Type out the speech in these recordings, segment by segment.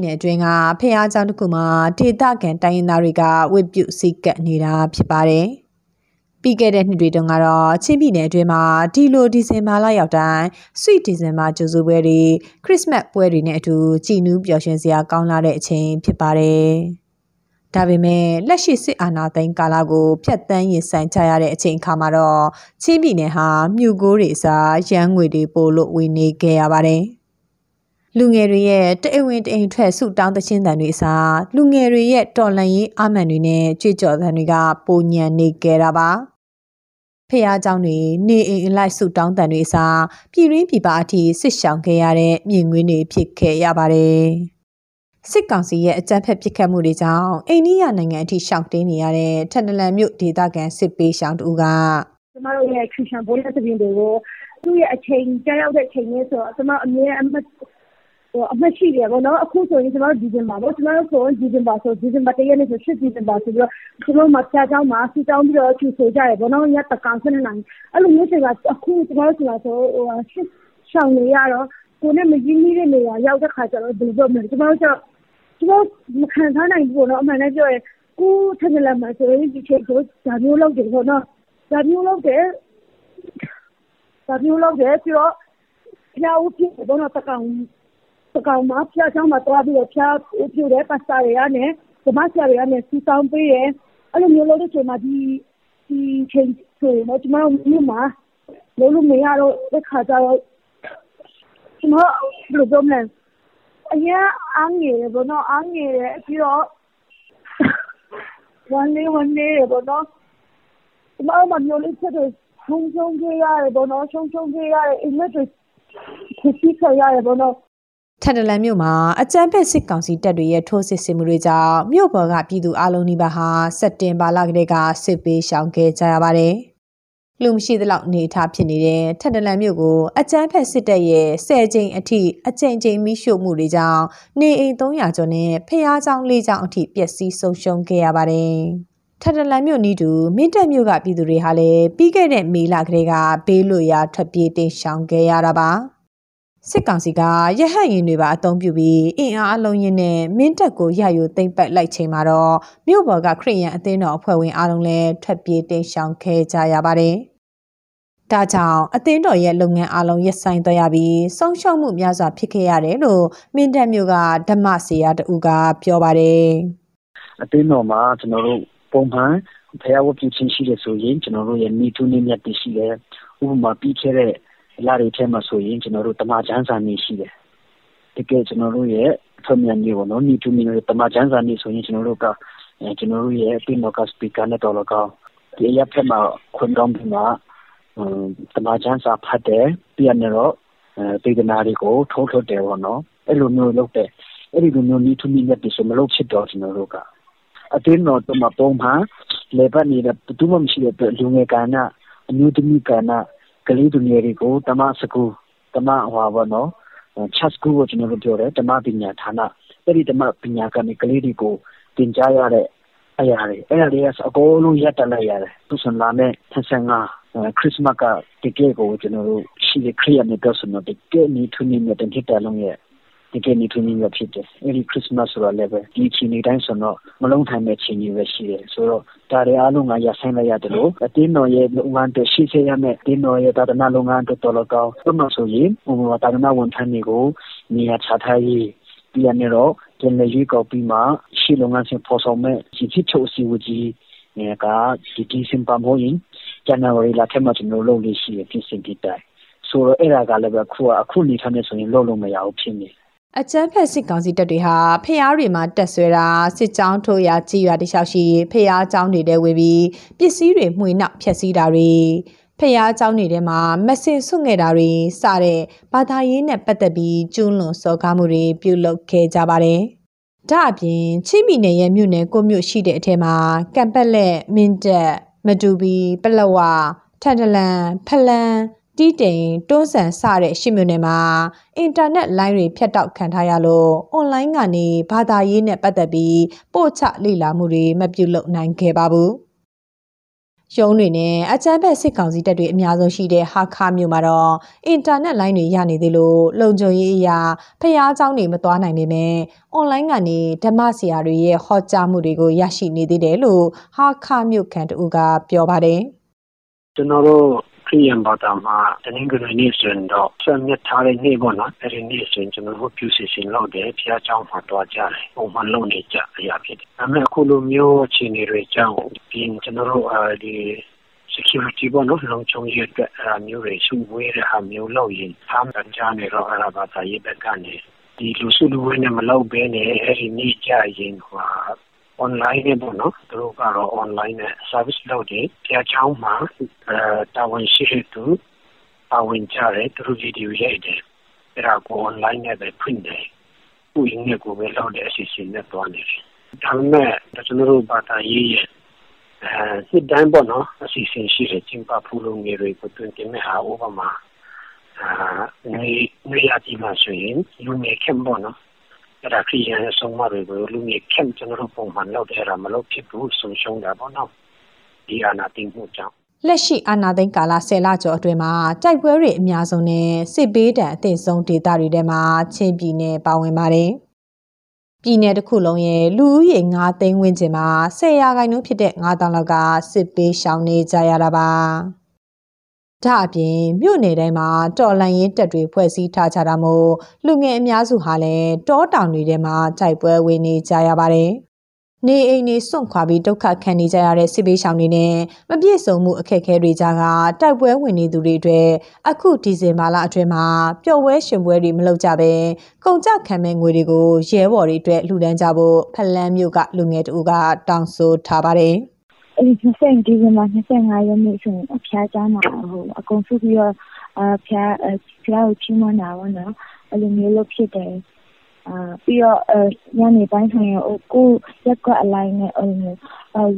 ပြည်နယ်အတွင်းကဖះเจ้าတစ်ခုမှာဒေသခံတိုင်းရင်းသားတွေကဝစ်ပြုတ်စိတ်ကပ်နေတာဖြစ်ပါတယ်။ပြီးခဲ့တဲ့နှစ်တွေတုန်းကတော့ချင်းပြည်နယ်အတွင်းမှာဒီလိုဒီဇင်ဘာလရောက်တိုင်း sweet ဒီဇင်ဘာကြိုဆိုပွဲတွေခရစ်စမတ်ပွဲတွေနဲ့အတူကြည်နူးပျော်ရွှင်စရာကောင်းလာတဲ့အချိန်ဖြစ်ပါတယ်။ဒါပေမဲ့လက်ရှိစစ်အာဏာသိမ်းကာလကိုဖျက်ဆီးရင်ဆိုင်ကြရတဲ့အချိန်အခါမှာတော့ချင်းပြည်နယ်ဟာမြူကိုးတွေအစားရန်ငွေတွေပို့လို့ဝင်နေခဲ့ရပါတယ်။ လူငယ်တွေရဲ့တအိမ်ဝင်တအိမ်ထွက်ဆုတောင်းသချင်းတန်တွေအစားလူငယ်တွေရဲ့တော်လန်ရေးအမှန်တွေနဲ့ကြွေးကြော်သံတွေကပိုညံနေကြတာပါဖះเจ้าတွေနေအိမ်အလိုက်ဆုတောင်းတန်တွေအစားပြည်ရင်းပြည်ပအထိစစ်ရှောင်ခဲ့ရတဲ့မြင်ကွင်းတွေဖြစ်ခဲ့ရပါတယ်စစ်ကောင်စီရဲ့အကြမ်းဖက်ပစ်ခတ်မှုတွေကြောင့်အိန္ဒိယနိုင်ငံအထိရှောင်တင်းနေရတဲ့ထန်တလန်မြို့ဒေသခံစစ်ပေးရှောင်တူက ကျမတို့ရဲ့ခရစ်ယာန်ဘုရားသခင်တွေကိုသူ့ရဲ့အချိန်ကြာရောက်တဲ့အချိန်လေးဆိုတော့ကျမအမြဲအမှတ်ဟို အမှတ်ရှိတယ်ပေါ့နော်။အခုဆိုရင် ကျမတို့ ဒီဇင်ဘာပေါ့။ကျမတို့ဆိုရင် ဒီဇင်ဘာ ၁ ရက်နေ့ဆို ၈ ဒီဇင်ဘာဆိုပြီးတော့ ဘုန်းကြီးကျောင်းမှာ ဘုရားကျောင်းမှာ ဆုတောင်းပြီးတော့ ကြိုဆိုကြတယ်ပေါ့နော်။ညသန်းခေါင် ၁၂ နာရီ။အဲလိုမျိုးချိန်မှာ အခု ကျမတို့ဆီမှာဆိုရင် စစ်ရှောင်တွေကတော့ ကိုယ်နဲ့ မရင်းနှီးတဲ့နေရာရောက်တဲ့အခါကျတော့ ဘယ်လိုပြောမလဲ။ကျမတို့ကျတော့ ကျမတို့ မခံစားနိုင်ဘူးပေါ့နော်။အမှန်အတိုင်းပြောရင် ကိုယ့်ထန်တလန်မှာဆိုရင် ဒီအချိန်ဆို ဒါမျိုးလုပ်တယ်ပေါ့နော်။ဒါမျိုးလုပ်တယ်။ပြီးတော့ ဘုရားဝတ်ပြုတယ်ပေါ့နော်။သန်းခေါင် င်တကောင်မှာဖျားချောင်းမှာတွားပြီးတော့ဖျားဦးပြည့်တဲ့ပတ်စာတွေကနေ ဓမ္မဆရာတွေကနေစီဆောင်ပေးတယ် အဲ့လိုမျိုး လုပ်တဲ့ချိန်မှာ ဒီဒီချိန်ဆိုတော့ကျွန်တော်မြို့မှာ လုံးလို့မရတော့တဲ့ခါကျတော့ ကျွန်တော်ဘယ်လိုပြောမလဲ အရင်အားငယ်တယ်ဘောနော် အားငယ်တယ် ပြီးတော့ဝန်လေးဝန်လေးဘောနော် ကျမတို့မှာ မျိုးလေးဖြစ်တယ်ဆုံးရှုံးခဲ့ရတယ်ပေါ့နော် ဆုံးရှုံးခဲ့ရတယ်အိမ်မက်တွေဖြစ်ပြီးခဲ့ရတယ်ပေါ့နော် ထန်တလန်မြို့မှာအကြမ်းဖက်စစ်ကောင်စီတပ်တွေရဲ့ထိုးစစ်ဆင်မှုတွေကြောင့်မြို့ပေါ်ကပြည်သူအလုံးကြီးပါဟာစက်တင်ဘာလကတည်းကစစ်ပေးရှောင်ခဲ့ကြရပါတယ်။လူမရှိသလောက်နေထားဖြစ်နေတဲ့ထန်တလန်မြို့ကိုအကြမ်းဖက်စစ်တပ်ရဲ့ဆယ်ကြိမ်အထိအကြိမ်ကြိမ်မိရှို့မှုတွေကြောင့်နေအိမ်300ကျော်နဲ့ဖျားချောင်း၄ချောင်းအထိပျက်စီးဆုံးရှုံးခဲ့ရပါတယ်။ထထလန်မြို့နီးတူမင်းတပ်မြို့ကပြည်သူတွေဟာလည်းပြီးခဲ့တဲ့မေလကတည်းကဘေးလွတ်ရာထွက်ပြေးတိမ်းရှောင်ခဲ့ရတာပါ။ စစ်ကောင်စီကရဟတ်ရင်တွေပါအုံပြုပြီးအင်အားအလုံးရင်းနဲ့မင်းတပ်ကိုရယူသိမ့်ပတ်လိုက်ချိန်မှာတော့မြို့ပေါ်ကခရိယန်အသင်းတော်အဖွဲ့ဝင်အားလုံးလည်းထွက်ပြေးတိမ်းရှောင်ခဲ့ကြရပါတယ်ဒါကြောင့်အသင်းတော်ရဲ့လုပ်ငန်းအလုံးရပ်ဆိုင်းသွားရပြီးဆုံးရှုံးမှုများစွာဖြစ်ခဲ့ရတယ်လို့မင်းတပ်မြို့ကဓမ္မစီယာတူကပြောပါတယ်အသင်းတော်မှာကျွန်တော်တို့ပုံမှန်ဖျားဝတ်ပြုခြင်းရှိတယ်ဆိုရင်ကျွန်တော်တို့ရဲ့မိထုနေမြတ်တည်ရှိတယ်ဥပမာပြီးခဲ့တဲ့ လတွေထဲမှာဆိုရင်ကျွန်တော်တို့တမချန်းစာနေရှိတယ်တကယ်ကျွန်တော်တို့ရဲ့အထွတ်မြန်ကြီးပေါ့နော်မိထုနေတမချန်းစာနေဆိုရင်ကျွန်တော်တို့ကအဲကျွန်တော်တို့ရဲ့အတင်းတော်ကစပီကာနဲ့တော်လကောဒီရပ်ဖက်မှာခွင့်ကောင်းပြီးမှတမချန်းစာဖတ်တယ်ပြီးရတော့အဲဒေသနာတွေကိုထုတ်ထုတ်တယ်ပေါ့နော်အဲ့လိုမျိုးလုပ်တယ်အဲ့ဒီလိုမျိုးမိထုနေမြတ်တည်ဆိုမလုပ်ဖြစ်တော့ကျွန်တော်တို့ကအတင်းတော်တို့မှာပုံမှန်လေပတ်နေတဲ့ဘယ်သူမှမရှိတဲ့အတွက်လူငယ်ကဏ္ဍအမျိုးသမီးကဏ္ဍ ကလေးသူငယ်တွေကိုတမစကူတမဟွာဘောနော်ချက်စကူကိုကျွန်တော်တို့ပြောတယ်တမပညာဌာနအဲ့ဒီတမပညာကနေကလေးတွေကိုသင်ကြားရတဲ့အရာတွေအဲ့ဒါတွေကအကုန်လုံးရပ်တလိုက်ရတယ်သူစံလာမဲ့55ခရစ်မတ်ကတကယ်ကိုကျွန်တော်တို့ရှိတဲ့ခရီးရမယ့်တော့ဆိုတော့တကယ်နီထူးနေတဲ့တတိတလုံးရဲ့ တကယ်နေထွေးနေရဖြစ်တယ်။အဲဒီခရစ်စမတ်ဆိုတာလည်းပဲဒီအချိန်တိုင်းဆိုတော့မလုံးထိုင်တဲ့ချိန်ကြီးပဲရှိတယ်။ဆိုတော့ဒါတွေအားလုံးကရဆိုင်လိုက်ရတယ်လို့အတင်းတော်ရဲ့လုပ်ငန်းတွေရှိစေရမယ်။တင်းတော်ရဲ့သာသနာလုပ်ငန်းတွေတော်တော်ကောင်း။ဘုမဆိုရင်ဘုမသာသနာဝန်ထမ်းတွေကိုနေရာချထားရေးပြီးရနေတော့ကျန်တဲ့ရွေးကောက်ပြီးမှရှေ့လုပ်ငန်းစဉ်ဖော်ဆောင်မဲ့ဒီချစ်ချုပ်စီဝကြီးကဒီဒီစင်ပါမိုင်းဇန်နဝါရီလထဲမှာကျွန်တော်လုပ်လို့ရှိရပြင်ဆင်ပြတိုင်ဆိုတော့အဲ့ဒါကလည်းပဲခုအခုနေထားနေဆိုရင်လုပ်လို့မရဘူးဖြစ်နေ အကြမ်းဖက်စစ်ကောင်စီတပ်တွေဟာဖျားတွေမှာတက်ဆွဲတာစစ်ကြောင်းထိုးရာကြီးရွာတလျှောက်ရှိဖျားကြောင်းတွေတဲဝေပြီးပစ္စည်းတွေမှွေနှောက်ဖျက်ဆီးတာတွေဖျားကြောင်းတွေထဲမှာမစင်ဆွငဲ့တာတွေစတဲ့ဘာသာရေးနဲ့ပတ်သက်ပြီးကျူးလွန်စော်ကားမှုတွေပြုလုပ်ခဲ့ကြပါတယ်ဒါအပြင်ချင်းမီနယ်ရဲ့မြို့နယ်ကိုမြို့ရှိတဲ့အထက်မှာကံပက်လက်မင်းတက်မတူပီပလဝထန်တလန်ဖလန် တီးတိန်တွန်းဆန်စတဲ့ရှစ်မြို့နယ်မှာအင်တာနက်လိုင်းတွေဖြတ်တောက်ခံထားရလို့အွန်လိုင်းကနေဘာသာရေးနဲ့ပတ်သက်ပြီးပို့ချလေ့လာမှုတွေမပြုလုပ်နိုင်ခဲ့ပါဘူး။ရုံးတွေနဲ့အကြမ်းဖက်စစ်ကောင်စီတပ်တွေအများဆုံးရှိတဲ့ဟာခါမြို့မှာတော့အင်တာနက်လိုင်းတွေရနေသေးလို့လုံခြုံရေးအရာဖျားเจ้าတွေမသွားနိုင်ပေမဲ့အွန်လိုင်းကနေဓမ္မဆရာတွေရဲ့ဟောကြားမှုတွေကိုရရှိနေသေးတယ်လို့ဟာခါမြို့ခံတူကပြောပါတယ် ကျွန်တော်တို့ ခရီးရန်ဘာသာမှာတနင်္ဂနွေနေ့ဆိုရင်တော့ဆံမြတ်ထားတဲ့နေ့ပေါ့နော်အဲဒီနေ့ဆိုရင်ကျွန်တော်တို့ပြုစီစဉ်လုပ်တယ်ဖျားเจ้าမှာတွားကြတယ်ပုံမှန်လုပ်နေကြအရာဖြစ်တယ်ဒါပေမဲ့အခုလိုမျိုးအခြေအနေတွေကြောင့်ပြင်ကျွန်တော်တို့အဲဒီ security ပေါ့နော်လုံခြုံရေးအတွက်အဲမျိုးတွေစုဝေးတဲ့ဟာမျိုးလုပ်ရင်အားမကြနေတော့အဲ့ဒါဘာသာရေးဘက်ကနေဒီလူစုလူဝေးနဲ့မလုပ်ဘဲနဲ့အဲဒီနေ့ကြရင်ဟို online နဲ့ပေါ့နော်သူတို့ကတော့ online နဲ့ service လုပ်တယ်ကြားချောင်းမှာအဲတာဝန်ရှိတဲ့သူပါဝင်ကြတယ်သူတို့ဗီဒီယိုရိုက်တယ်အဲ့ဒါကို online နဲ့ပဲဖွင့်တယ်ဥယျာဉ်နဲ့ကိုပဲလုပ်တဲ့အစီအစဉ်နဲ့တွားနေတယ်ဒါပေမဲ့ကျွန်တော်တို့ဘာသာရေးရဲ့အဲစစ်တမ်းပေါ့နော်အစီအစဉ်ရှိတယ်ကျင်းပဖို့လုပ်ငယ်တွေကိုတွင်တင်မဲ့ဟာဥပမာအာနေနေရာဒီမှာဆိုရင်လူငယ်ခင်ပေါ့နော် အဲ့ဒါခရီးရန်ဆုံးမတွေကိုလူငယ်ခင်ကျွန်တော်တို့ပုံမှန်လုပ်တဲ့အဲ့ဒါမလုပ်ဖြစ်ဘူးဆုံးရှုံးတာပေါ့နော်ဒီအနာတင်မှုကြောင့်လက်ရှိအာဏာသိမ်းကာလ10လကျော်အတွင်းမှာတိုက်ပွဲတွေအများဆုံးနဲ့စစ်ပေးတံအသင့်ဆုံးဒေသတွေထဲမှာချင်းပြည်နယ်ပါဝင်ပါတယ်။ပြည်နယ်တစ်ခုလုံးရဲ့လူဦးရေ9သိန်းဝန်းကျင်မှာ10ရာခိုင်နှုန်းဖြစ်တဲ့9တောင်လောက်ကစစ်ပေးရှောင်နေကြရတာပါ။ ဒါအပြင်မြို့နယ်တိုင်းမှာတော်လန်ရင်တက်တွေဖွဲ့စည်းထားကြတာမို့လူငယ်အများစုဟာလည်းတောတောင်တွေထဲမှာတိုက်ပွဲဝင်နေကြရပါတယ်။နေအိမ်နေစွန့်ခွာပြီးဒုက္ခခံနေကြရတဲ့စစ်ဘေးရှောင်တွေနဲ့မပြည့်စုံမှုအခက်အခဲတွေကြားကတိုက်ပွဲဝင်နေသူတွေအတွက်အခုဒီဇင်ဘာလအတွင်းမှာပျော်ပွဲရှင်ပွဲတွေမလုပ်ကြဘဲကုန်ကြခံမဲ့ငွေတွေကိုရဲဘော်တွေအတွက်လှူဒန်းကြဖို့ဖလန်းမြို့ကလူငယ်တူကတောင်းဆိုထားပါတယ်။ အဲ့ဒီ20ဒီဇင်ဘာ25ရက်နေ့ဆိုရင်အဖျားကြားမှာဟိုအကုန်စုပြီးတော့အဖျားဖျားကိုချီးမွမ်းတာပေါ့နော်အဲ့လိုမျိုးလုပ်ဖြစ်တယ်အာပြီးတော့ညနေပိုင်းဆိုရင်ဟိုကိုရက်ကွက်အလိုက်နဲ့အဲ့လိုမျိုး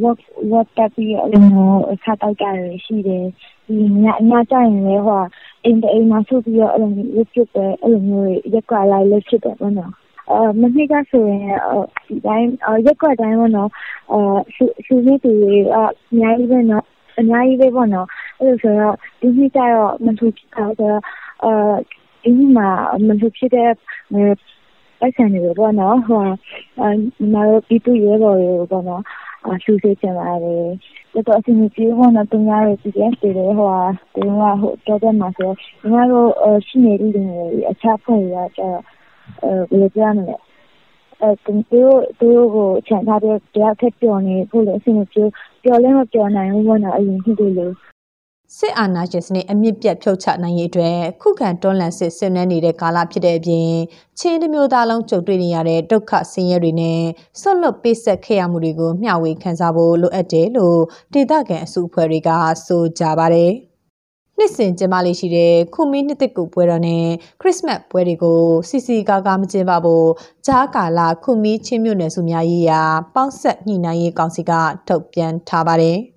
work work တက်ပြီးအဲ့လိုမျိုးဆက်တောက်ကြရရှိတယ်ဒီညညကျရင်လည်းဟိုအိမ်အိမ်မှာစုပြီးတော့အဲ့လိုမျိုးရုပ်ပြုတ်ပဲအဲ့လိုမျိုးရက်ကွက်အလိုက်လုပ်ဖြစ်တယ်ပေါ့နော်အာ မနေ့ကဆိုရင်ဒီတိုင်းရက်ကွက်တိုင်းပေါ့နော်အာရှူနေသူတွေအများကြီးပဲနော်အများကြီးပဲပေါ့နော်အဲ့လိုဆိုတော့ဒီနေ့ကျတော့မထူတာဆိုတော့အာဒီမှာမထူဖြစ်တဲ့ပိုက်ဆံတွေပေါ့နော်ဟိုအာညီမတို့ပြည်သူရဲဘော်တွေပေါ့နော်အာလှူစေချင်ပါတယ်တော်တော်အဆင်ပြေပေါ့နော်သူများတွေ PDF တွေလည်းဟိုဟာသူကဟိုတော်တယ်မှာဆိုညီမတို့ရှိနေတဲ့လူတွေအခြားဖွဲ့ရကြတော့အဲ ဘယ်လိုပြောမလဲအဲသူတို့သူတို့ကိုခြံထားတဲ့တရားထက်ပြောနေဖို့လည်းအဆင်မပြေပြောလည်းမပြောနိုင်ဘူးပေါ့နော်အရင်ဖြစ်တယ်လို့စစ်အာဏာရှင်စနစ်အမြင့်ပြတ်ဖြုတ်ချနိုင်ရေးအတွက်ခုခံတွန်းလှန်စစ်ဆင်နွှဲနေတဲ့ကာလဖြစ်တဲ့အပြင်ချင်းတစ်မျိုးသားလုံးကြုံတွေ့နေရတဲ့ဒုက္ခဆင်းရဲတွေနဲ့ဆွတ်လွတ်ပေးဆက်ခဲ့ရမှုတွေကိုမျှဝေခံစားဖို့လိုအပ်တယ်လို့ဒေသခံအစုအဖွဲ့တွေကဆိုကြပါတယ်။ နှစ်စဉ်ကျင်းပလေးရှိတဲ့ခုမီးနှစ်သက်ကူပွဲတော်နဲ့ခရစ်စမတ်ပွဲတွေကိုစီစီကားကားမကျင်းပဖို့ဂျားကာလာခုမီးချင်းမြို့နယ်စုများရေးရာပေါင်းဆက်ညှိနှိုင်းရေးကောင်စီကထုတ်ပြန်ထားပါတယ်။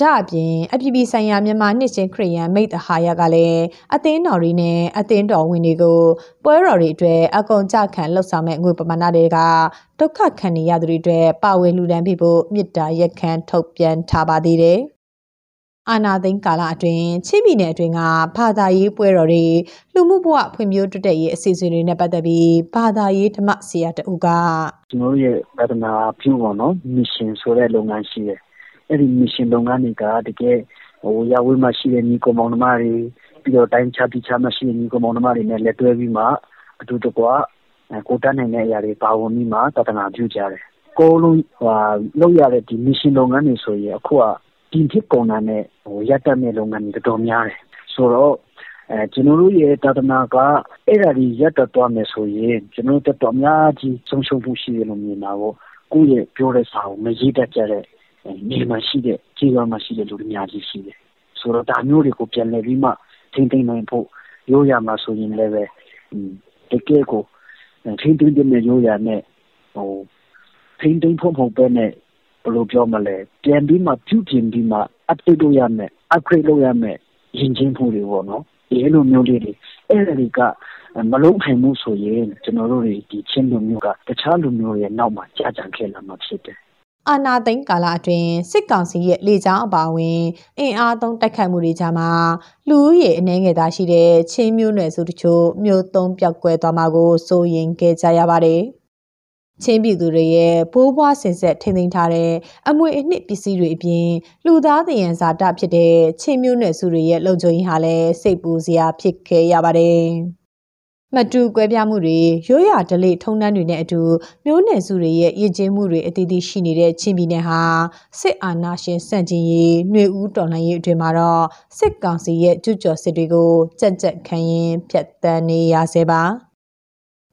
ဒါအပြင်အပြည်ပြည်ဆိုင်ရာမြန်မာနှစ်ချင်းခရီးယန်မိတ်ဟာရကလည်းအသင်းတော်တွေနဲ့အသင်းတော်ဝင်တွေကိုပွဲတော်တွေအတွက်အကုန်ကြခံလှုပ်ဆောင်မဲ့ငွေပမာဏတွေကဒုက္ခခံနေရသူတွေအတွက်ပါဝင်လူဒန်းပြဖို့မြစ်တာရက်ခမ်းထုတ်ပြန်ထားပါသေးတယ်။ အာနာသိန်းကာလအတွင်းချင်းပြည်နယ်အတွင်းကဘာသာရေးပွဲတော်တွေလူမှုဘဝဖွံ့ဖြိုးတိုးတက်ရေးအစီအစဉ်တွေနဲ့ပတ်သက်ပြီးဘာသာရေးဓမ္မဆရာတဦးကကျွန်တော်ရဲ့ဗဒနာပြုပေါ့နော်မစ်ရှင်ဆိုတဲ့လုပ်ငန်းရှိတယ်အဲ့ဒီမစ်ရှင်လုပ်ငန်းတွေကတကယ်ဟိုရဝေးမှာရှိတဲ့ညီကောင်မောင်နှမတွေပြီးတော့တိုင်းခြားတိခြားမှာရှိတဲ့ညီကောင်မောင်နှမတွေနဲ့လက်တွဲပြီးမှအတူတကွကိုတတ်နိုင်တဲ့အရာတွေပါဝင်ပြီးမှတဒနာပြုကြတယ်ကိုလုံးဟာလောက်ရတဲ့ဒီမစ်ရှင်လုပ်ငန်းတွေဆိုရင်အခုက တင်ဖြစ်ကုန်တာနဲ့ဟိုရပ်တတ်တဲ့လုပ်ငန်းတွေတော်တော်များတယ်ဆိုတော့အဲကျွန်တော်တို့ရဲ့တာသနာကအဲ့ဒါကြီးရပ်တသွားမယ်ဆိုရင်ကျွန်တော်တို့တော်များကြီးဆုံးရှုံးမှုရှိတယ်လို့မြင်တာပေါ့ကိုယ့်ရဲ့ပြောတဲ့စာကိုမရေးတတ်ကြတဲ့နေမှာရှိတဲ့ခြေရွာမှာရှိတဲ့လူတွေအများကြီးရှိတယ်ဆိုတော့ဒါမျိုးတွေကိုပြန်လည်ပြီးမှထိမ့်သိမ့်နိုင်ဖို့ရိုးရမှာဆိုရင်လည်းပဲတကယ်ကိုထိမ့်သိမ့်တဲ့ရိုးရနဲ့ဟိုဖိမ့်သိမ့်ဖို့မဟုတ်ပဲနဲ့ ဘယ်လိုပြောမလဲပြန်ပြီးမှပြုပြင်ပြီးမှ update လုပ်ရမယ် upgrade လုပ်ရမယ်ယဉ်ကျေးမှုတွေပေါ့နော်ဒီလိုမျိုးလေးတွေအဲ့ဒါတွေကမလုံးနိုင်မှုဆိုရင်ကျွန်တော်တို့ဒီချင်းလူမျိုးကတခြားလူမျိုးရဲ့နောက်မှာကြာကြံခဲ့လာမှာဖြစ်တယ်အာနာသိန်းကာလအတွင်းစစ်ကောင်စီရဲ့လေကြောင်းအပါအဝင်အင်အားသုံးတိုက်ခိုက်မှုတွေကြားမှာလူဦးရေအနှဲငယ်သားရှိတဲ့ချင်းမျိုးနွယ်စုတချို့မြို့သုံးပြောက်ကွဲသွားမှာကိုစိုးရင်ခဲ့ကြရပါတယ်။ ချင်းပြည်သူတွေရဲ့ဘိုးဘွားဆင်ဆက်ထိန်းသိမ်းထားတဲ့အမွေအနှစ်ပစ္စည်းတွေအပြင်လူသားသယံဇာတဖြစ်တဲ့ချင်းမျိုးနွယ်စုတွေရဲ့လုံခြုံရေးဟာလည်းစိတ်ပူစရာဖြစ်ခဲ့ရပါတယ်။မတူကွဲပြားမှုတွေရိုးရာဓလေ့ထုံးတမ်းတွေနဲ့အတူမျိုးနွယ်စုတွေရဲ့ရည်ကျင်းမှုတွေအသီးသီးရှိနေတဲ့ချင်းပြည်နယ်ဟာစစ်အာဏာရှင်စန့်ကျင်ရေးຫນွေဦးတော်လှန်ရေးအတွင်မှာတော့စစ်ကောင်စီရဲ့ကျူးကျော်စစ်တွေကိုကြက်ကြက်ခံရင်ဖျက်ဆီးနေရဆဲပါ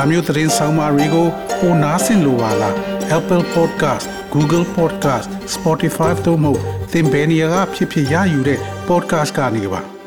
ဒါမျိုးသတင်းဆောင်မတွေကိုပိုနားဆင်လိုပါလား Apple Podcast Google Podcast Spotify တို့မှာသင်ပင်ရာဖြစ်ဖြစ်ရယူတဲ့ podcast ကနေပါ